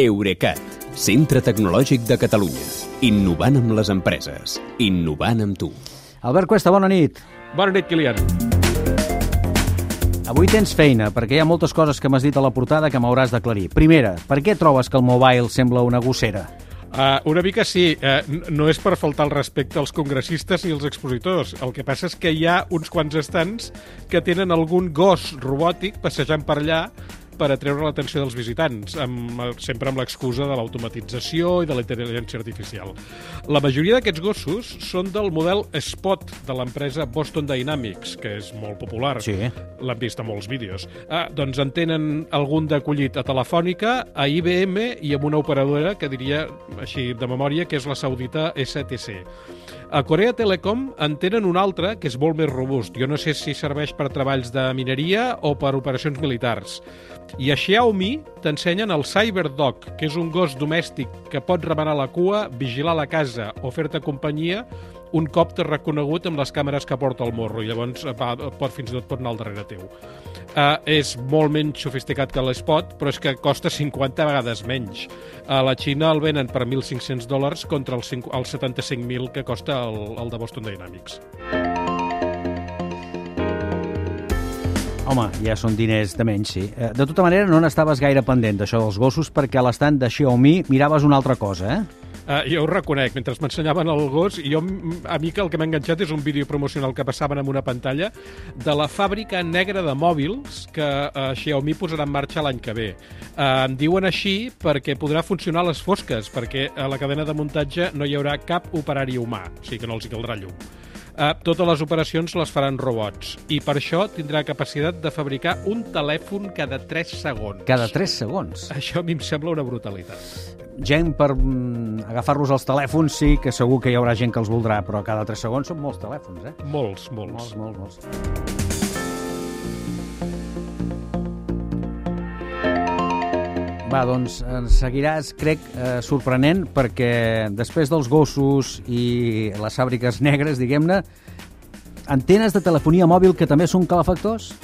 Eurecat, centre tecnològic de Catalunya. Innovant amb les empreses. Innovant amb tu. Albert Cuesta, bona nit. Bona nit, Kilian. Avui tens feina, perquè hi ha moltes coses que m'has dit a la portada que m'hauràs d'aclarir. Primera, per què trobes que el mobile sembla una gossera? Uh, una mica sí, uh, no és per faltar el respecte als congressistes i als expositors. El que passa és que hi ha uns quants estants que tenen algun gos robòtic passejant per allà per atreure l'atenció dels visitants, amb, sempre amb l'excusa de l'automatització i de la intel·ligència artificial. La majoria d'aquests gossos són del model Spot de l'empresa Boston Dynamics, que és molt popular. Sí. L'han vist a molts vídeos. Ah, doncs en tenen algun d'acollit a Telefònica, a IBM i amb una operadora que diria, així de memòria, que és la saudita STC. A Corea Telecom en tenen un altre que és molt més robust. Jo no sé si serveix per treballs de mineria o per operacions militars. I a Xiaomi t'ensenyen el Cyberdog, que és un gos domèstic que pot remenar la cua, vigilar la casa o fer-te companyia un cop t'has reconegut amb les càmeres que porta el morro i llavors va, pot, fins i tot pot anar al darrere teu. Uh, és molt menys sofisticat que l'Spot, però és que costa 50 vegades menys. A la Xina el venen per 1.500 dòlars contra els, els 75.000 que costa el, el de Boston Dynamics. Home, ja són diners de menys, sí. Eh, De tota manera, no n'estaves gaire pendent d'això dels gossos perquè a l'estand de Xiaomi miraves una altra cosa, eh? Uh, jo ho reconec, mentre m'ensenyaven el gos, jo, a mi que el que m'ha enganxat és un vídeo promocional que passaven en una pantalla de la fàbrica negra de mòbils que uh, Xiaomi posarà en marxa l'any que ve. Uh, em diuen així perquè podrà funcionar a les fosques, perquè a la cadena de muntatge no hi haurà cap operari humà, o sigui que no els hi caldrà llum. Uh, totes les operacions les faran robots i per això tindrà capacitat de fabricar un telèfon cada 3 segons. Cada 3 segons. Això a mi em sembla una brutalitat. Gent per mm, agafar-los als telèfons sí que segur que hi haurà gent que els voldrà, però cada 3 segons són molts telèfons, eh? Molts, molts. Molts, molts, molts. Va, doncs ens seguiràs, crec, eh, sorprenent, perquè després dels gossos i les fàbriques negres, diguem-ne, antenes de telefonia mòbil que també són calefactors?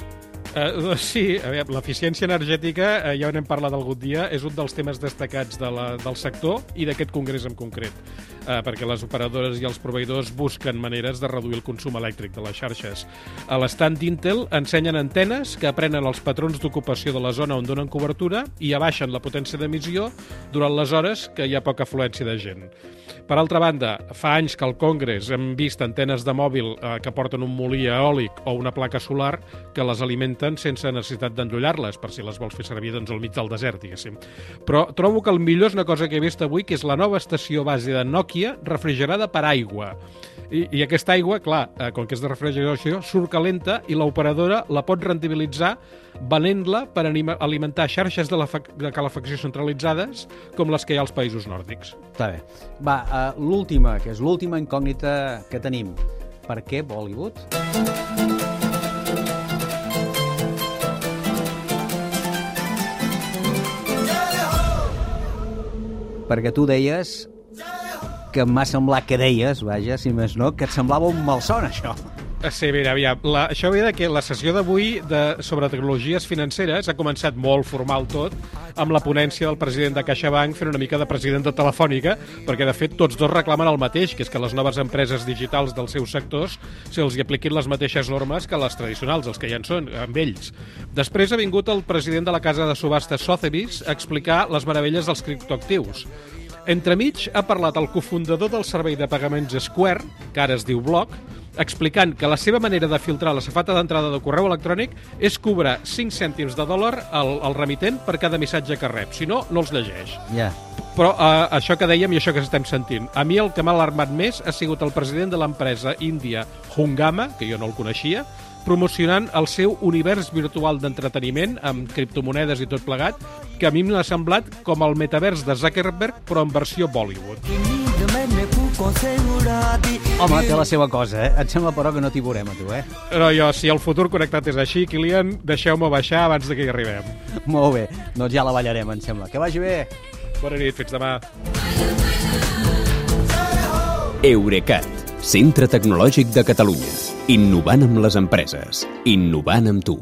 Uh, sí, a veure, l'eficiència energètica, uh, ja n'hem parlat algun dia, és un dels temes destacats de la, del sector i d'aquest congrés en concret, uh, perquè les operadores i els proveïdors busquen maneres de reduir el consum elèctric de les xarxes. A l'estand d'Intel ensenyen antenes que aprenen els patrons d'ocupació de la zona on donen cobertura i abaixen la potència d'emissió durant les hores que hi ha poca afluència de gent. Per altra banda, fa anys que al Congrés hem vist antenes de mòbil que porten un molí eòlic o una placa solar que les alimenten sense necessitat d'endollar-les, per si les vols fer servir doncs, al mig del desert, diguéssim. Però trobo que el millor és una cosa que he vist avui, que és la nova estació base de Nokia refrigerada per aigua. I, i aquesta aigua, clar, eh, com que és de refrigeració, surt calenta i l'operadora la pot rendibilitzar venent-la per alimentar xarxes de, la de calefacció centralitzades com les que hi ha als països nòrdics. Està bé. Va, uh, l'última, que és l'última incògnita que tenim. Per què Bollywood? Perquè tu deies que m'ha semblat que deies, vaja, si més no, que et semblava un malson, això. Sí, mira, aviam, la, això ve de que la sessió d'avui sobre tecnologies financeres ha començat molt formal tot, amb la ponència del president de CaixaBank fent una mica de president de Telefònica, perquè de fet tots dos reclamen el mateix, que és que les noves empreses digitals dels seus sectors se'ls hi apliquin les mateixes normes que les tradicionals, els que ja en són, amb ells. Després ha vingut el president de la casa de subhastes Sotheby's a explicar les meravelles dels criptoactius. Entremig ha parlat el cofundador del servei de pagaments Square, que ara es diu Block, explicant que la seva manera de filtrar la safata d'entrada de correu electrònic és cobrar 5 cèntims de dòlar al, al remitent per cada missatge que rep. Si no, no els llegeix. Ja. Però uh, això que dèiem i això que estem sentint, a mi el que m'ha alarmat més ha sigut el president de l'empresa índia Hungama, que jo no el coneixia, promocionant el seu univers virtual d'entreteniment amb criptomonedes i tot plegat, que a mi m'ha semblat com el metavers de Zuckerberg, però en versió Bollywood. Home, té la seva cosa, eh? Et sembla, però, que no t'hi veurem, a tu, eh? Però jo, si el futur connectat és així, Kilian, deixeu-me baixar abans de que hi arribem. Molt bé, doncs ja la ballarem, em sembla. Que vagi bé. Bona nit, fins demà. Eurecat, centre tecnològic de Catalunya. Innovant amb les empreses. Innovant amb tu.